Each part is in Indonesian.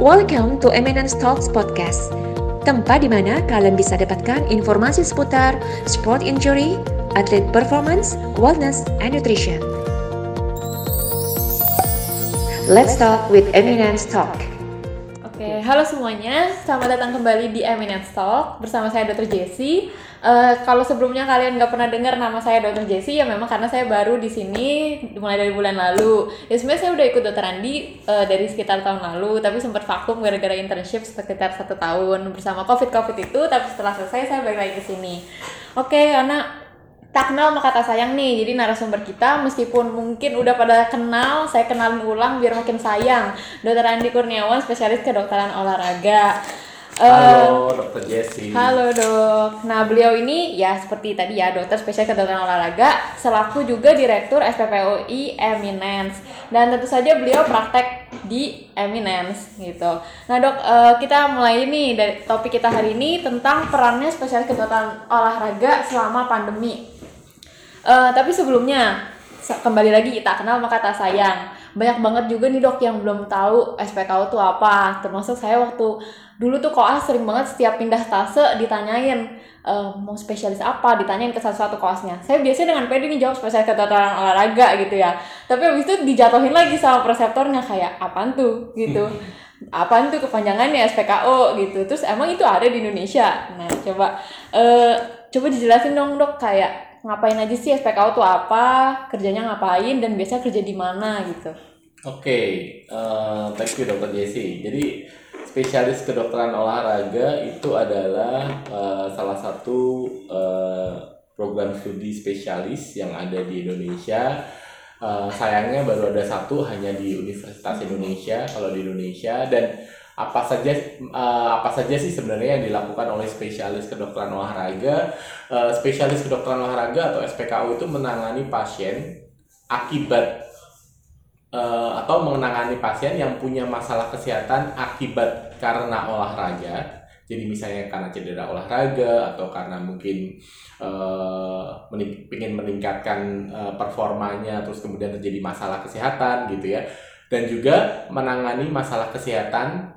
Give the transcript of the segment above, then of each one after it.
Welcome to Eminence Talks Podcast, tempat di mana kalian bisa dapatkan informasi seputar sport injury, atlet performance, wellness, and nutrition. Let's talk with Eminence Talk. Oke, halo semuanya. Selamat datang kembali di Eminence Talk bersama saya Dr. Jessie. Uh, kalau sebelumnya kalian nggak pernah dengar nama saya Dr. Jessie ya memang karena saya baru di sini mulai dari bulan lalu. Ya sebenarnya saya udah ikut Dr. Andi uh, dari sekitar tahun lalu, tapi sempat vakum gara-gara internship sekitar satu tahun bersama COVID COVID itu. Tapi setelah selesai saya balik lagi ke sini. Oke, karena tak kenal maka kata sayang nih jadi narasumber kita meskipun mungkin udah pada kenal saya kenalin ulang biar makin sayang Dr. Andi Kurniawan spesialis kedokteran olahraga Halo, uh, Dokter Jessie. Halo dok. Nah beliau ini ya seperti tadi ya dokter spesialis kedokteran olahraga, selaku juga direktur SPPOI Eminence dan tentu saja beliau praktek di Eminence gitu. Nah dok, uh, kita mulai ini dari topik kita hari ini tentang perannya spesialis kedokteran olahraga selama pandemi. Uh, tapi sebelumnya kembali lagi kita kenal maka tak sayang. Banyak banget juga nih dok yang belum tahu SPKU itu apa. Termasuk saya waktu dulu tuh koas sering banget setiap pindah stase ditanyain e, mau spesialis apa? Ditanyain ke satu-satu koasnya. Saya biasanya dengan pede nih jawab spesialis kedokteran olahraga gitu ya. Tapi abis itu dijatuhin lagi sama preseptornya kayak apaan tuh? Gitu. Apaan tuh kepanjangannya SPKO gitu. Terus emang itu ada di Indonesia. Nah coba uh, coba dijelasin dong dok kayak ngapain aja sih SPKO tuh apa kerjanya ngapain dan biasanya kerja di mana gitu. Oke okay. uh, thank you dokter Jesse. Jadi spesialis kedokteran olahraga itu adalah uh, salah satu uh, program studi spesialis yang ada di Indonesia. Uh, sayangnya baru ada satu hanya di Universitas Indonesia kalau di Indonesia. Dan apa saja uh, apa saja sih sebenarnya yang dilakukan oleh spesialis kedokteran olahraga? Uh, spesialis kedokteran olahraga atau SPKU itu menangani pasien akibat uh, atau menangani pasien yang punya masalah kesehatan akibat karena olahraga. Jadi misalnya karena cedera olahraga atau karena mungkin uh, mening ingin meningkatkan uh, performanya terus kemudian terjadi masalah kesehatan gitu ya. Dan juga menangani masalah kesehatan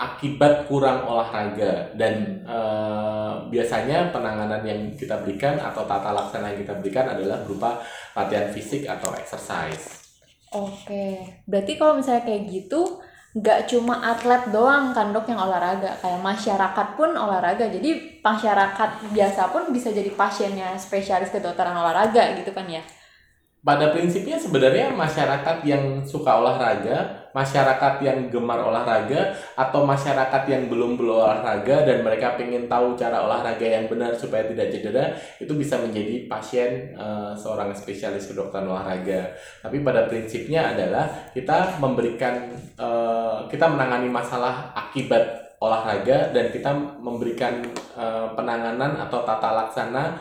akibat kurang olahraga dan uh, biasanya penanganan yang kita berikan atau tata laksana yang kita berikan adalah berupa latihan fisik atau exercise. Oke, berarti kalau misalnya kayak gitu, nggak cuma atlet doang kan dok yang olahraga, kayak masyarakat pun olahraga. Jadi masyarakat biasa pun bisa jadi pasiennya spesialis kedokteran olahraga gitu kan ya? Pada prinsipnya sebenarnya masyarakat yang suka olahraga, masyarakat yang gemar olahraga, atau masyarakat yang belum berolahraga dan mereka ingin tahu cara olahraga yang benar supaya tidak cedera, itu bisa menjadi pasien uh, seorang spesialis kedokteran olahraga. Tapi pada prinsipnya adalah kita memberikan, uh, kita menangani masalah akibat olahraga dan kita memberikan uh, penanganan atau tata laksana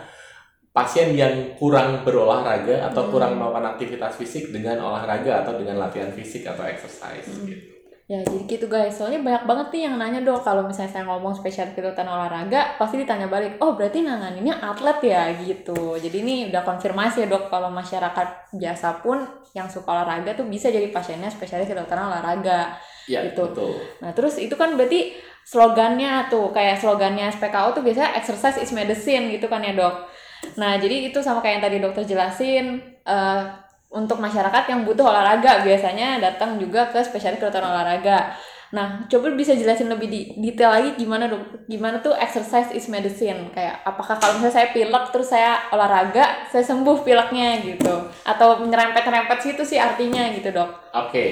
pasien yang kurang berolahraga atau hmm. kurang melakukan aktivitas fisik dengan olahraga atau dengan latihan fisik atau exercise hmm. gitu. Ya jadi gitu guys, soalnya banyak banget nih yang nanya dok kalau misalnya saya ngomong spesial kedokteran olahraga pasti ditanya balik, oh berarti nanganinnya atlet ya gitu. Jadi ini udah konfirmasi ya dok kalau masyarakat biasa pun yang suka olahraga tuh bisa jadi pasiennya spesialis kedokteran olahraga. Ya, gitu. betul. Nah terus itu kan berarti slogannya tuh kayak slogannya SPKO tuh biasanya exercise is medicine gitu kan ya dok. Nah, jadi itu sama kayak yang tadi dokter jelasin uh, untuk masyarakat yang butuh olahraga biasanya datang juga ke spesialis kedokteran olahraga. Nah, coba bisa jelasin lebih di, detail lagi gimana dok, gimana tuh exercise is medicine? Kayak apakah kalau misalnya saya pilek terus saya olahraga, saya sembuh pileknya gitu? Atau nyerempet-nyerempet situ sih artinya gitu dok? Oke, okay.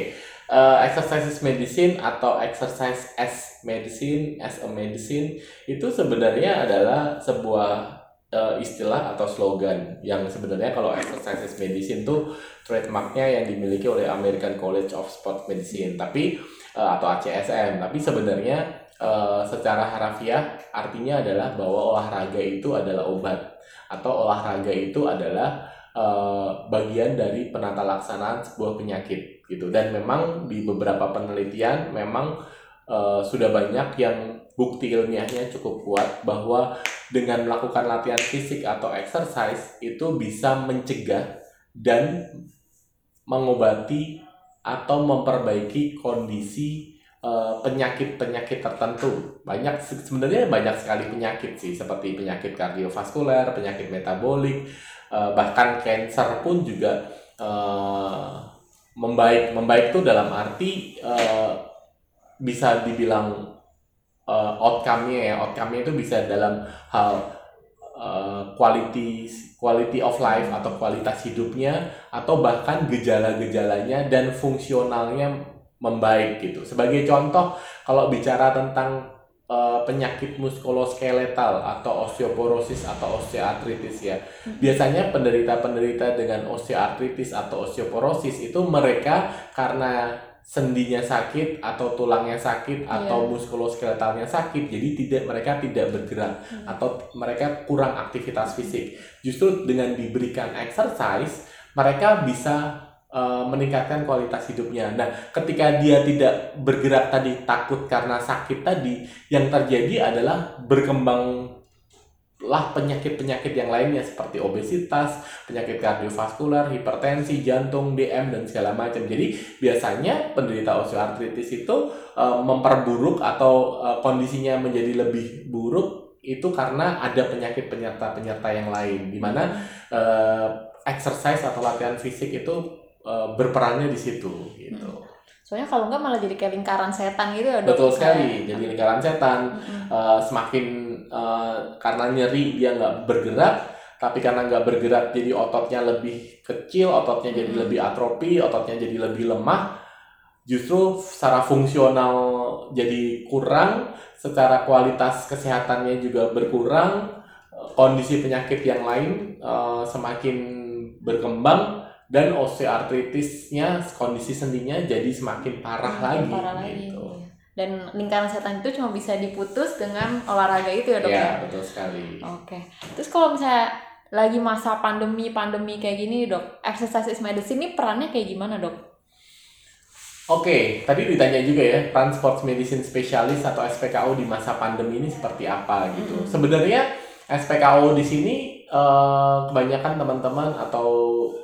uh, eh, exercise is medicine atau exercise as medicine, as a medicine itu sebenarnya adalah sebuah uh, istilah atau slogan yang sebenarnya kalau exercise medicine tuh trademarknya yang dimiliki oleh American College of Sport Medicine tapi uh, atau ACSM tapi sebenarnya uh, secara harafiah artinya adalah bahwa olahraga itu adalah obat atau olahraga itu adalah uh, bagian dari penata laksanaan sebuah penyakit gitu. Dan memang di beberapa penelitian memang uh, sudah banyak yang bukti ilmiahnya cukup kuat bahwa dengan melakukan latihan fisik atau exercise itu bisa mencegah dan mengobati atau memperbaiki kondisi eh, penyakit-penyakit tertentu. Banyak se- sebenarnya banyak sekali penyakit sih seperti penyakit kardiovaskuler, penyakit metabolik, eh, bahkan cancer pun juga eh, membaik. Membaik itu dalam arti eh, bisa dibilang eh, outcome-nya ya, outcome-nya itu bisa dalam hal eh, quality quality of life atau kualitas hidupnya atau bahkan gejala-gejalanya dan fungsionalnya membaik gitu. Sebagai contoh, kalau bicara tentang eh, penyakit muskuloskeletal atau osteoporosis atau osteoartritis ya. Biasanya penderita-penderita dengan osteoartritis atau osteoporosis itu mereka karena sendinya sakit atau tulangnya sakit atau muskuloskeletalnya sakit jadi tidak mereka tidak bergerak atau mereka kurang aktivitas fisik. Justru dengan diberikan exercise mereka bisa eh, meningkatkan kualitas hidupnya. Nah ketika dia tidak bergerak tadi takut karena sakit tadi yang terjadi adalah berkembang lah penyakit-penyakit yang lainnya seperti obesitas, penyakit kardiovaskular, hipertensi, jantung, DM dan segala macam. Jadi biasanya penderita osteoartritis itu eh, memperburuk atau eh, kondisinya menjadi lebih buruk itu karena ada penyakit penyerta-penyerta yang lain di mana eh, exercise atau latihan fisik itu eh, berperannya di situ gitu. Soalnya kalau enggak malah jadi kayak lingkaran setan gitu ya. Betul sekali. Jadi lingkaran setan Mm-mm. eh, semakin eh, karena nyeri dia nggak bergerak tapi karena nggak bergerak jadi ototnya lebih kecil ototnya jadi Mm. lebih atrofi ototnya jadi lebih lemah justru secara fungsional jadi kurang secara kualitas kesehatannya juga berkurang eh, kondisi penyakit yang lain eh, semakin berkembang dan osteoartritisnya kondisi sendinya jadi semakin parah Makin lagi parah lagi. gitu. iya. Dan lingkaran setan itu cuma bisa diputus dengan olahraga itu ya, Dok. Ya, ya? betul sekali. Oke. Terus kalau misalnya lagi masa pandemi pandemi kayak gini dok, exercise is medicine ini perannya kayak gimana dok? Oke, tadi ditanya juga ya, peran sports medicine spesialis atau SPKO di masa pandemi ini seperti apa gitu. Sebenarnya SPKO di sini eh, kebanyakan teman-teman atau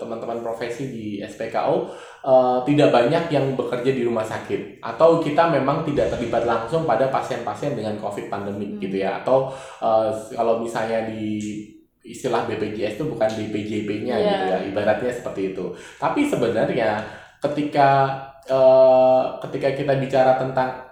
teman-teman profesi di SPKO eh, tidak banyak yang bekerja di rumah sakit atau kita memang tidak terlibat langsung pada pasien-pasien dengan COVID pandemik Hmm. gitu ya. Atau eh, kalau misalnya di istilah BPJS itu bukan di PJP-nya Iya. gitu ya, ibaratnya seperti itu. Tapi sebenarnya ketika eh, ketika kita bicara tentang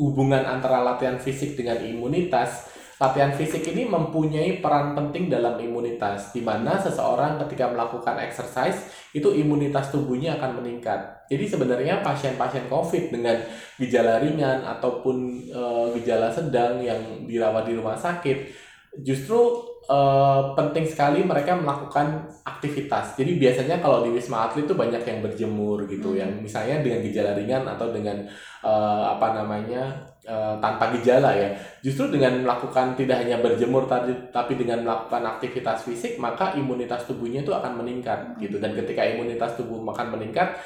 hubungan antara latihan fisik dengan imunitas, latihan fisik ini mempunyai peran penting dalam imunitas, di mana seseorang ketika melakukan exercise itu imunitas tubuhnya akan meningkat. Jadi sebenarnya pasien-pasien COVID dengan gejala ringan ataupun eh, gejala sedang yang dirawat di rumah sakit, justru eh, penting sekali mereka melakukan aktivitas. Jadi biasanya kalau di wisma atlet itu banyak yang berjemur gitu, Hmm. yang misalnya dengan gejala ringan atau dengan eh, apa namanya eh, tanpa gejala ya. Justru dengan melakukan tidak hanya berjemur tadi, tapi dengan melakukan aktivitas fisik, maka imunitas tubuhnya itu akan meningkat gitu. Dan ketika imunitas tubuh akan meningkat,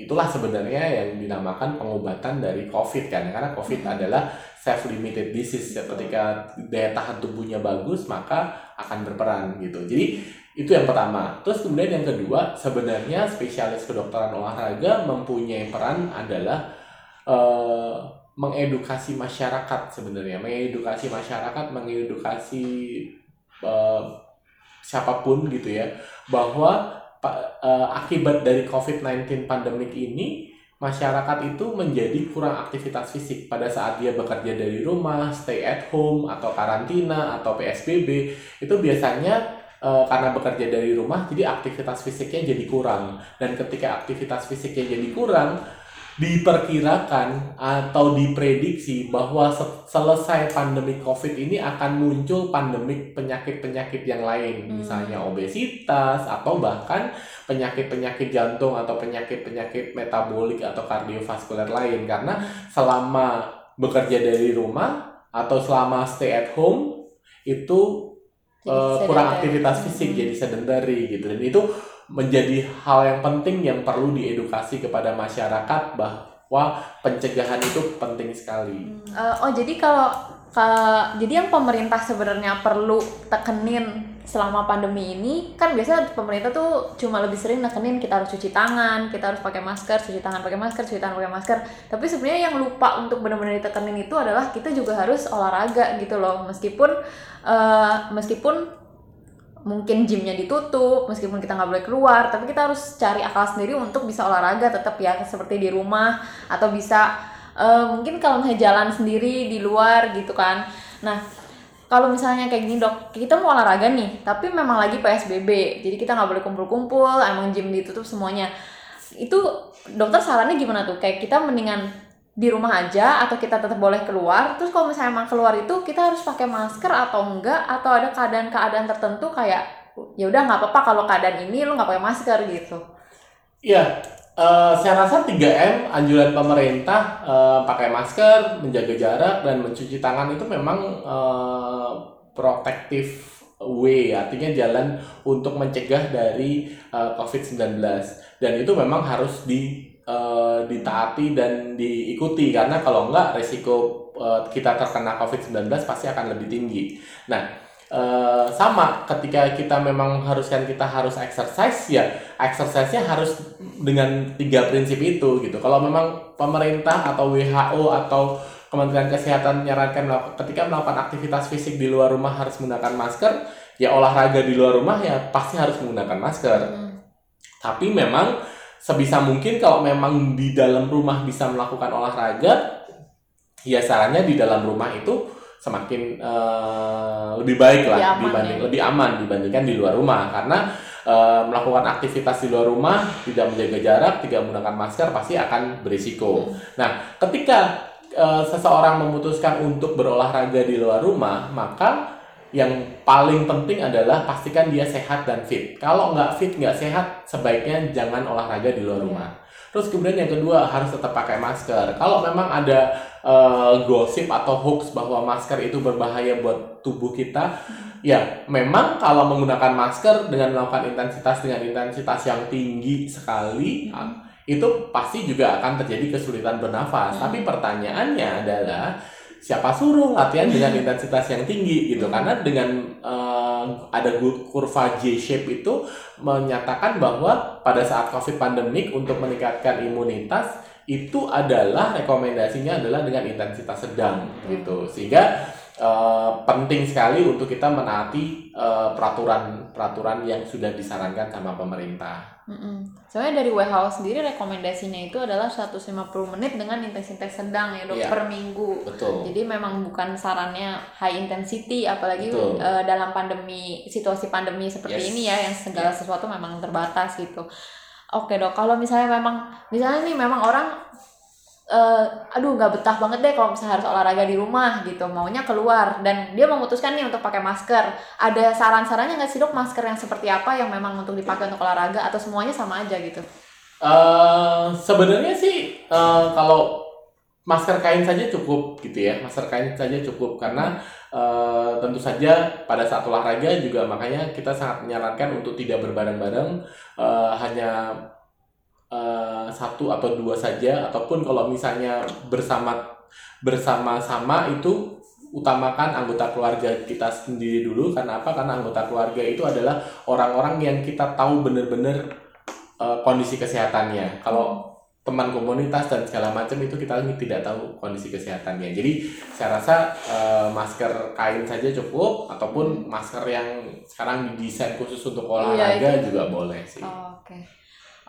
itulah sebenarnya yang dinamakan pengobatan dari COVID kan, karena COVID adalah self-limited disease. Ya, Ketika daya tahan tubuhnya bagus, maka akan berperan gitu. Jadi itu yang pertama. Terus kemudian yang kedua, sebenarnya spesialis kedokteran olahraga mempunyai peran adalah eh, mengedukasi masyarakat sebenarnya, mengedukasi masyarakat, mengedukasi eh, siapa pun gitu ya, bahwa eh, akibat dari COVID-19 pandemik ini masyarakat itu menjadi kurang aktivitas fisik. Pada saat dia bekerja dari rumah, stay at home atau karantina atau PSBB itu biasanya eh, karena bekerja dari rumah jadi aktivitas fisiknya jadi kurang. Dan ketika aktivitas fisiknya jadi kurang diperkirakan atau diprediksi bahwa se- selesai pandemi COVID ini akan muncul pandemik penyakit-penyakit yang lain, Hmm. misalnya obesitas atau bahkan penyakit-penyakit jantung atau penyakit-penyakit metabolik atau kardiovaskuler lain karena selama bekerja dari rumah atau selama stay at home itu Jadi eh, kurang aktivitas fisik Hmm. jadi sedentary gitu dan itu menjadi hal yang penting yang perlu diedukasi kepada masyarakat bahwa pencegahan itu penting sekali. Eh, oh jadi kalau ka- jadi yang pemerintah sebenarnya perlu tekenin selama pandemi ini kan biasa pemerintah tuh cuma lebih sering nekenin kita harus cuci tangan, kita harus pakai masker, cuci tangan pakai masker, cuci tangan pakai masker. Tapi sebenarnya yang lupa untuk benar-benar ditekenin itu adalah kita juga harus olahraga gitu loh. Meskipun uh, meskipun mungkin gymnya ditutup meskipun kita nggak boleh keluar tapi kita harus cari akal sendiri untuk bisa olahraga tetap ya seperti di rumah atau bisa uh, mungkin kalau misalnya jalan sendiri di luar gitu kan. Nah kalau misalnya kayak gini dok kita mau olahraga nih tapi memang lagi psbb jadi kita nggak boleh kumpul-kumpul emang gym ditutup semuanya. Itu dokter sarannya gimana tuh? Kayak kita mendingan di rumah aja atau kita tetap boleh keluar. Terus kalau misalnya emang keluar itu kita harus pakai masker atau enggak? Atau ada keadaan-keadaan tertentu kayak ya udah nggak apa-apa kalau keadaan ini lu nggak pakai masker gitu. Iya uh, saya rasa 3M anjuran pemerintah uh, pakai masker menjaga jarak dan mencuci tangan itu memang uh, protektif way artinya jalan untuk mencegah dari uh, COVID-19 dan itu memang harus di uh, ditaati dan diikuti karena kalau enggak resiko uh, kita terkena COVID-19 pasti akan lebih tinggi. Nah, uh, sama ketika kita memang haruskan kita harus exercise ya exercise-nya harus dengan tiga prinsip itu gitu. Kalau memang pemerintah atau WHO atau Kementerian Kesehatan menyarankan ketika melakukan aktivitas fisik di luar rumah harus menggunakan masker, ya olahraga di luar rumah ya pasti harus menggunakan masker. Hmm. Tapi memang sebisa mungkin kalau memang di dalam rumah bisa melakukan olahraga ya sarannya di dalam rumah itu semakin uh, lebih baik lah lebih dibanding ya. lebih aman dibandingkan di luar rumah karena uh, melakukan aktivitas di luar rumah tidak menjaga jarak tidak menggunakan masker pasti akan berisiko. Hmm. Nah, ketika uh, seseorang memutuskan untuk berolahraga di luar rumah, maka yang paling penting adalah pastikan dia sehat dan fit. Kalau nggak fit, nggak sehat, sebaiknya jangan olahraga di luar iya. rumah. Terus kemudian yang kedua harus tetap pakai masker. Kalau memang ada uh, gosip atau hoax bahwa masker itu berbahaya buat tubuh kita, ya memang kalau menggunakan masker dengan melakukan intensitas dengan intensitas yang tinggi sekali, hmm. itu pasti juga akan terjadi kesulitan bernafas. Hmm. Tapi pertanyaannya adalah siapa suruh latihan dengan intensitas yang tinggi gitu hmm. karena dengan uh, ada kurva J shape itu menyatakan bahwa pada saat covid pandemik untuk meningkatkan imunitas itu adalah rekomendasinya adalah dengan intensitas sedang gitu sehingga uh, penting sekali untuk kita menaati uh, peraturan peraturan yang sudah disarankan sama pemerintah. Mm-mm. Soalnya dari WHO sendiri rekomendasinya itu adalah 150 menit dengan intensitas sedang ya dok yeah. per minggu. Betul. Jadi memang bukan sarannya high intensity apalagi uh, dalam pandemi situasi pandemi seperti yes. ini ya yang segala yeah. sesuatu memang terbatas gitu. Oke dok, kalau misalnya memang misalnya nih memang orang uh, aduh nggak betah banget deh kalau misalnya harus olahraga di rumah gitu maunya keluar. Dan dia memutuskan nih untuk pakai masker. Ada saran-sarannya nggak sih dok? Masker yang seperti apa yang memang untuk dipakai untuk olahraga atau semuanya sama aja gitu? Uh, sebenarnya sih uh, kalau masker kain saja cukup gitu ya. Masker kain saja cukup karena uh, tentu saja pada saat olahraga juga makanya kita sangat menyarankan untuk tidak berbareng-bareng uh, hanya uh, satu atau dua saja ataupun kalau misalnya bersama bersama-sama itu utamakan anggota keluarga kita sendiri dulu. Karena apa? Karena anggota keluarga itu adalah orang-orang yang kita tahu benar-benar uh, kondisi kesehatannya. Kalau teman komunitas dan segala macam itu kita tidak tahu kondisi kesehatannya. Jadi saya rasa uh, masker kain saja cukup ataupun masker yang sekarang didesain khusus untuk iya, olahraga iya, juga boleh sih. Oh, oke. Okay.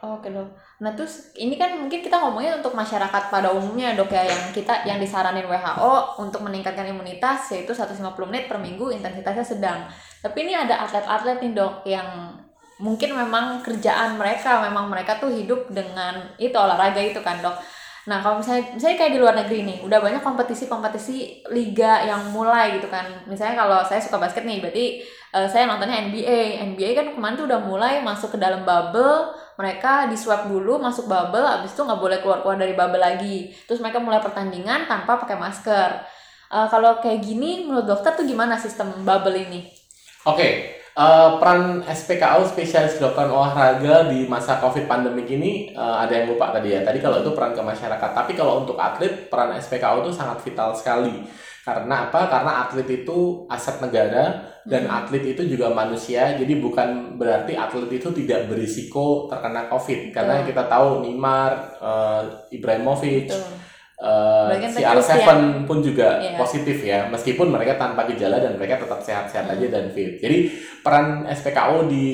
Oke dok. Nah terus ini kan mungkin kita ngomongnya untuk masyarakat pada umumnya dok ya yang kita yang disaranin WHO untuk meningkatkan imunitas yaitu 150 menit per minggu intensitasnya sedang. Tapi ini ada atlet-atlet nih dok yang mungkin memang kerjaan mereka memang mereka tuh hidup dengan itu olahraga itu kan dok. Nah kalau misalnya misalnya kayak di luar negeri nih udah banyak kompetisi-kompetisi liga yang mulai gitu kan. Misalnya kalau saya suka basket nih berarti uh, saya nontonnya NBA. NBA kan kemarin tuh udah mulai masuk ke dalam bubble mereka di swab dulu masuk bubble abis itu nggak boleh keluar keluar dari bubble lagi terus mereka mulai pertandingan tanpa pakai masker uh, kalau kayak gini menurut dokter tuh gimana sistem bubble ini oke okay. Uh, peran SPKO spesialis kedokteran olahraga di masa COVID pandemik ini uh, ada yang lupa tadi ya. Tadi kalau itu peran ke masyarakat, tapi kalau untuk atlet peran SPKO itu sangat vital sekali. Karena apa? Karena atlet itu aset negara dan hmm. atlet itu juga manusia. Jadi bukan berarti atlet itu tidak berisiko terkena COVID. Karena kita tahu Neymar, uh, Ibrahimovic, Betul Uh, si R7 pun juga yeah. positif ya, meskipun mereka tanpa gejala dan mereka tetap sehat-sehat hmm. aja dan fit. Jadi peran SPKO di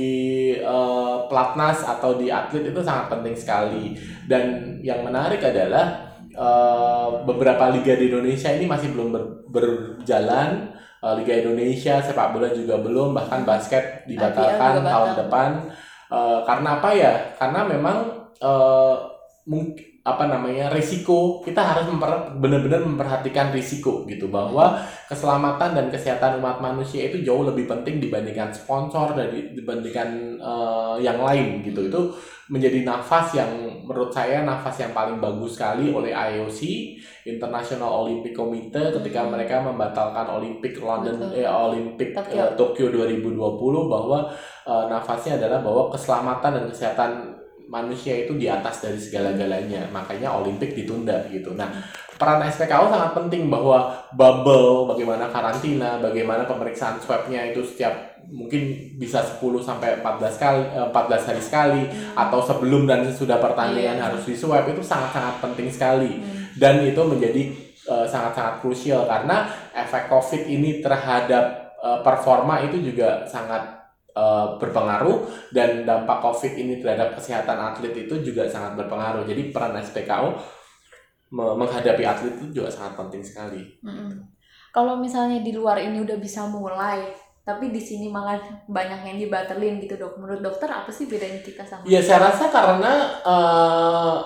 uh, pelatnas atau di atlet itu sangat penting sekali. Dan yang menarik adalah uh, beberapa liga di Indonesia ini masih belum ber, berjalan. Uh, liga Indonesia sepak bola juga belum, bahkan basket dibatalkan tahun depan. Uh, karena apa ya? Karena memang uh, mungkin apa namanya risiko kita harus memper, benar-benar memperhatikan risiko gitu bahwa keselamatan dan kesehatan umat manusia itu jauh lebih penting dibandingkan sponsor dan dibandingkan uh, yang lain gitu itu menjadi nafas yang menurut saya nafas yang paling bagus sekali oleh IOC International Olympic Committee ketika hmm. mereka membatalkan Olympic London Betul. eh Olympic Tokyo. Uh, Tokyo 2020 bahwa uh, nafasnya adalah bahwa keselamatan dan kesehatan manusia itu di atas dari segala-galanya makanya Olimpik ditunda gitu nah peran SPKO sangat penting bahwa bubble bagaimana karantina bagaimana pemeriksaan swabnya itu setiap mungkin bisa 10 sampai 14 kali 14 eh, hari sekali hmm. atau sebelum dan sesudah pertandingan yeah. harus di swab itu sangat-sangat penting sekali hmm. dan itu menjadi uh, sangat-sangat krusial karena efek COVID ini terhadap uh, performa itu juga sangat uh, berpengaruh dan dampak COVID ini terhadap kesehatan atlet itu juga sangat berpengaruh. Jadi peran SPKO menghadapi atlet itu juga sangat penting sekali. Mm-hmm. Kalau misalnya di luar ini udah bisa mulai, tapi di sini malah banyak yang dibatalin gitu dok. Menurut dokter apa sih bedanya kita sama? Ya saya rasa karena uh,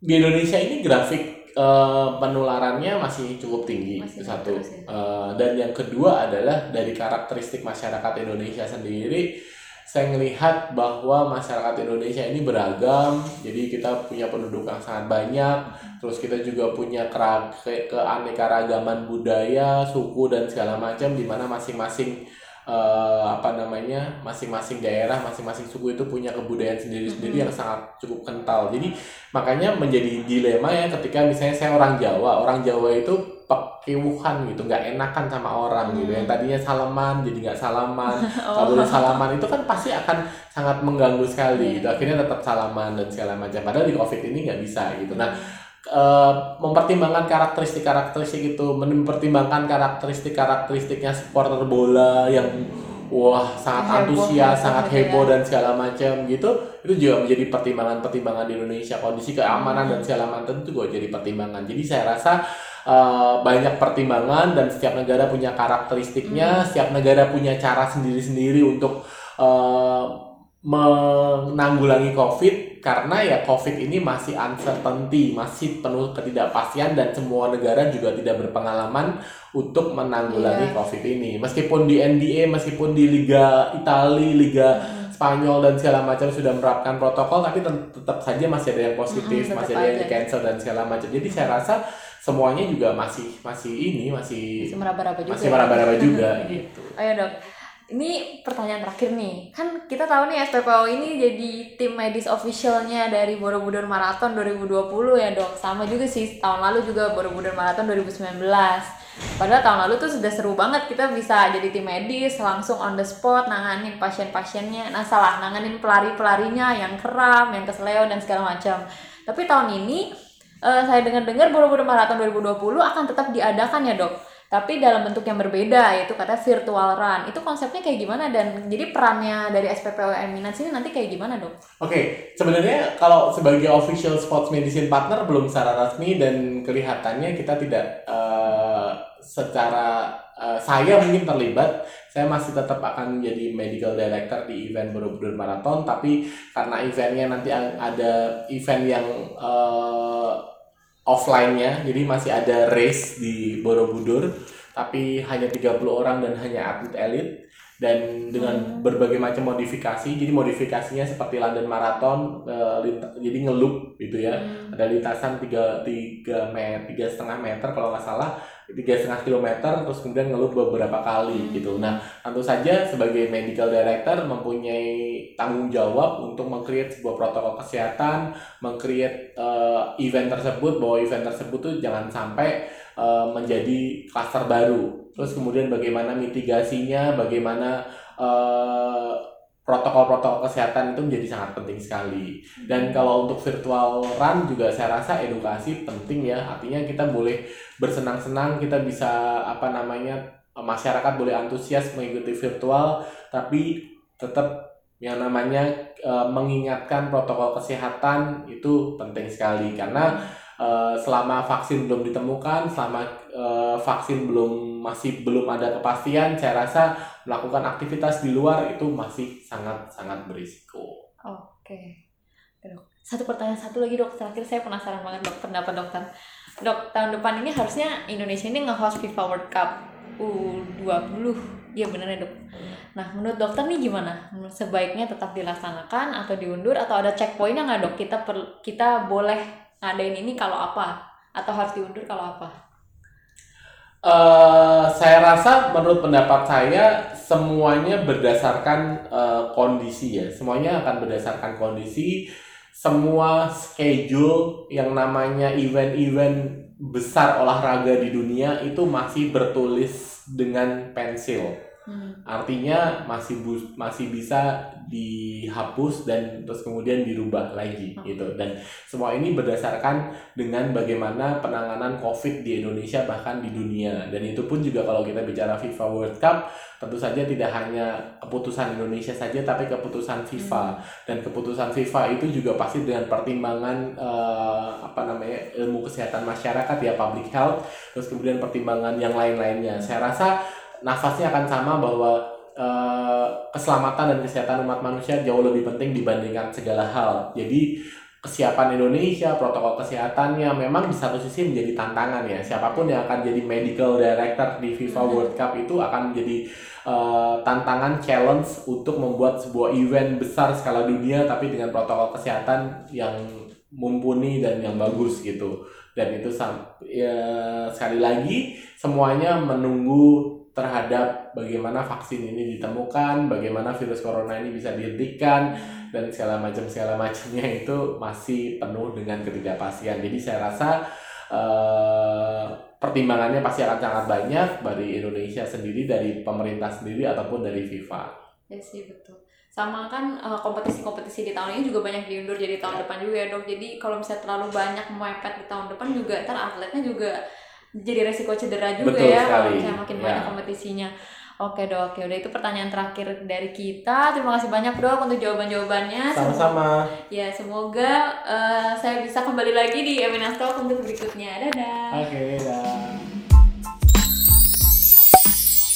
di Indonesia ini grafik uh, penularannya masih cukup tinggi masih itu satu ya. uh, dan yang kedua adalah dari karakteristik masyarakat Indonesia sendiri saya melihat bahwa masyarakat Indonesia ini beragam jadi kita punya penduduk yang sangat banyak terus kita juga punya ke keanekaragaman budaya suku dan segala macam di mana masing-masing uh, apa namanya masing-masing daerah masing-masing suku itu punya kebudayaan sendiri-sendiri mm -hmm. yang sangat cukup kental jadi makanya menjadi dilema ya ketika misalnya saya orang Jawa orang Jawa itu pekewuhan gitu nggak enakan sama orang hmm. gitu yang tadinya salaman jadi nggak salaman oh. boleh salaman itu kan pasti akan sangat mengganggu sekali yeah. gitu akhirnya tetap salaman dan segala macam padahal di covid ini nggak bisa gitu nah Uh, mempertimbangkan karakteristik-karakteristik itu, mempertimbangkan karakteristik-karakteristiknya supporter bola yang wah sangat antusias, sangat heboh ya. dan segala macam gitu, itu juga menjadi pertimbangan-pertimbangan di Indonesia. Kondisi keamanan hmm. dan segala macam itu juga jadi pertimbangan. Jadi saya rasa uh, banyak pertimbangan dan setiap negara punya karakteristiknya, hmm. setiap negara punya cara sendiri-sendiri untuk uh, menanggulangi COVID karena ya COVID ini masih uncertainty, masih penuh ketidakpastian dan semua negara juga tidak berpengalaman untuk menanggulangi yeah. COVID ini. Meskipun di NBA, meskipun di Liga Italia, Liga hmm. Spanyol dan segala macam sudah menerapkan protokol, tapi tetap saja masih ada yang positif, hmm, masih ada yang di cancel dan segala macam. Jadi saya rasa semuanya juga masih masih ini masih masih meraba-raba juga. Masih meraba-raba juga gitu. Ayo dok ini pertanyaan terakhir nih. Kan kita tahu nih SPPO ini jadi tim medis officialnya dari Borobudur Marathon 2020 ya dok. Sama juga sih tahun lalu juga Borobudur Marathon 2019 padahal tahun lalu tuh sudah seru banget kita bisa jadi tim medis langsung on the spot nanganin pasien-pasiennya. Nah salah nanganin pelari-pelarinya yang kram yang kesleo dan segala macam. Tapi tahun ini uh, saya dengar-dengar Borobudur Marathon 2020 akan tetap diadakan ya dok tapi dalam bentuk yang berbeda yaitu kata virtual run itu konsepnya kayak gimana dan jadi perannya dari SPPO Eminence ini nanti kayak gimana dok? Oke okay. sebenarnya kalau sebagai official sports medicine partner belum secara resmi dan kelihatannya kita tidak uh, secara uh, saya mungkin terlibat saya masih tetap akan menjadi medical director di event Borobudur Marathon tapi karena eventnya nanti ada event yang uh, offline-nya. Jadi masih ada race di Borobudur tapi hanya 30 orang dan hanya atlet elit dan dengan berbagai macam modifikasi jadi modifikasinya seperti London Marathon lint- jadi ngelup gitu ya. Hmm. ada lintasan tiga tiga meter tiga setengah meter kalau nggak salah tiga setengah kilometer terus kemudian ngelup beberapa kali gitu. Nah tentu saja sebagai medical director mempunyai tanggung jawab untuk mengcreate sebuah protokol kesehatan mengcreate eh, event tersebut bahwa event tersebut tuh jangan sampai eh, menjadi klaster baru terus kemudian bagaimana mitigasinya bagaimana eh, protokol-protokol kesehatan itu menjadi sangat penting sekali. Dan kalau untuk virtual run juga saya rasa edukasi penting ya. Artinya kita boleh bersenang-senang kita bisa apa namanya masyarakat boleh antusias mengikuti virtual tapi tetap yang namanya eh, mengingatkan protokol kesehatan itu penting sekali. Karena eh, selama vaksin belum ditemukan selama eh, vaksin belum masih belum ada kepastian saya rasa melakukan aktivitas di luar itu masih sangat sangat berisiko Oke. Dok. Satu pertanyaan satu lagi dok, terakhir saya penasaran banget dok pendapat dokter. Dok, tahun depan ini harusnya Indonesia ini nge-host FIFA World Cup U20. Iya bener ya dok. Nah, menurut dokter nih gimana? Sebaiknya tetap dilaksanakan atau diundur atau ada checkpointnya nggak dok? Kita per, kita boleh ngadain ini kalau apa? Atau harus diundur kalau apa? Eh, saya rasa menurut pendapat saya semuanya berdasarkan eh, kondisi ya. Semuanya akan berdasarkan kondisi. Semua schedule yang namanya event-event besar olahraga di dunia itu masih bertulis dengan pensil. Hmm. Artinya masih bu- masih bisa dihapus dan terus kemudian dirubah lagi Hmm. gitu. Dan semua ini berdasarkan dengan bagaimana penanganan COVID di Indonesia bahkan di dunia. Dan itu pun juga kalau kita bicara FIFA World Cup, tentu saja tidak hanya keputusan Indonesia saja, tapi keputusan FIFA. Dan keputusan FIFA itu juga pasti dengan pertimbangan eh, apa namanya ilmu kesehatan masyarakat ya public health, terus kemudian pertimbangan yang lain-lainnya. Saya rasa nafasnya akan sama bahwa eh, keselamatan dan kesehatan umat manusia jauh lebih penting dibandingkan segala hal. Jadi kesiapan Indonesia, protokol kesehatannya memang di satu sisi menjadi tantangan ya. Siapa pun yang akan jadi medical director di FIFA World Cup itu akan menjadi eh, tantangan challenge untuk membuat sebuah event besar skala dunia tapi dengan protokol kesehatan yang mumpuni dan yang bagus gitu. Dan itu ya, sekali lagi semuanya menunggu terhadap bagaimana vaksin ini ditemukan, bagaimana virus corona ini bisa dihentikan dan segala macam segala macamnya itu masih penuh dengan ketidakpastian. Jadi saya rasa eh, pertimbangannya pasti akan sangat banyak dari Indonesia sendiri, dari pemerintah sendiri ataupun dari FIFA. Ya sih betul. Sama kan eh, kompetisi-kompetisi di tahun ini juga banyak diundur jadi tahun depan juga ya dok. Jadi kalau misalnya terlalu banyak mepet di tahun depan juga ntar atletnya juga jadi resiko cedera juga Betul ya kalau sekali. misalnya makin Ya. banyak kompetisinya. Oke dok, oke udah itu pertanyaan terakhir dari kita. Terima kasih banyak dok untuk jawaban-jawabannya. Sama-sama. Ya semoga eh, saya bisa kembali lagi di Eminas Talk untuk berikutnya. Dadah. Oke, dah.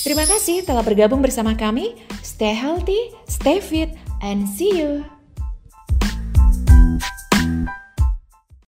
Terima kasih telah bergabung bersama kami. Stay healthy, stay fit, and see you.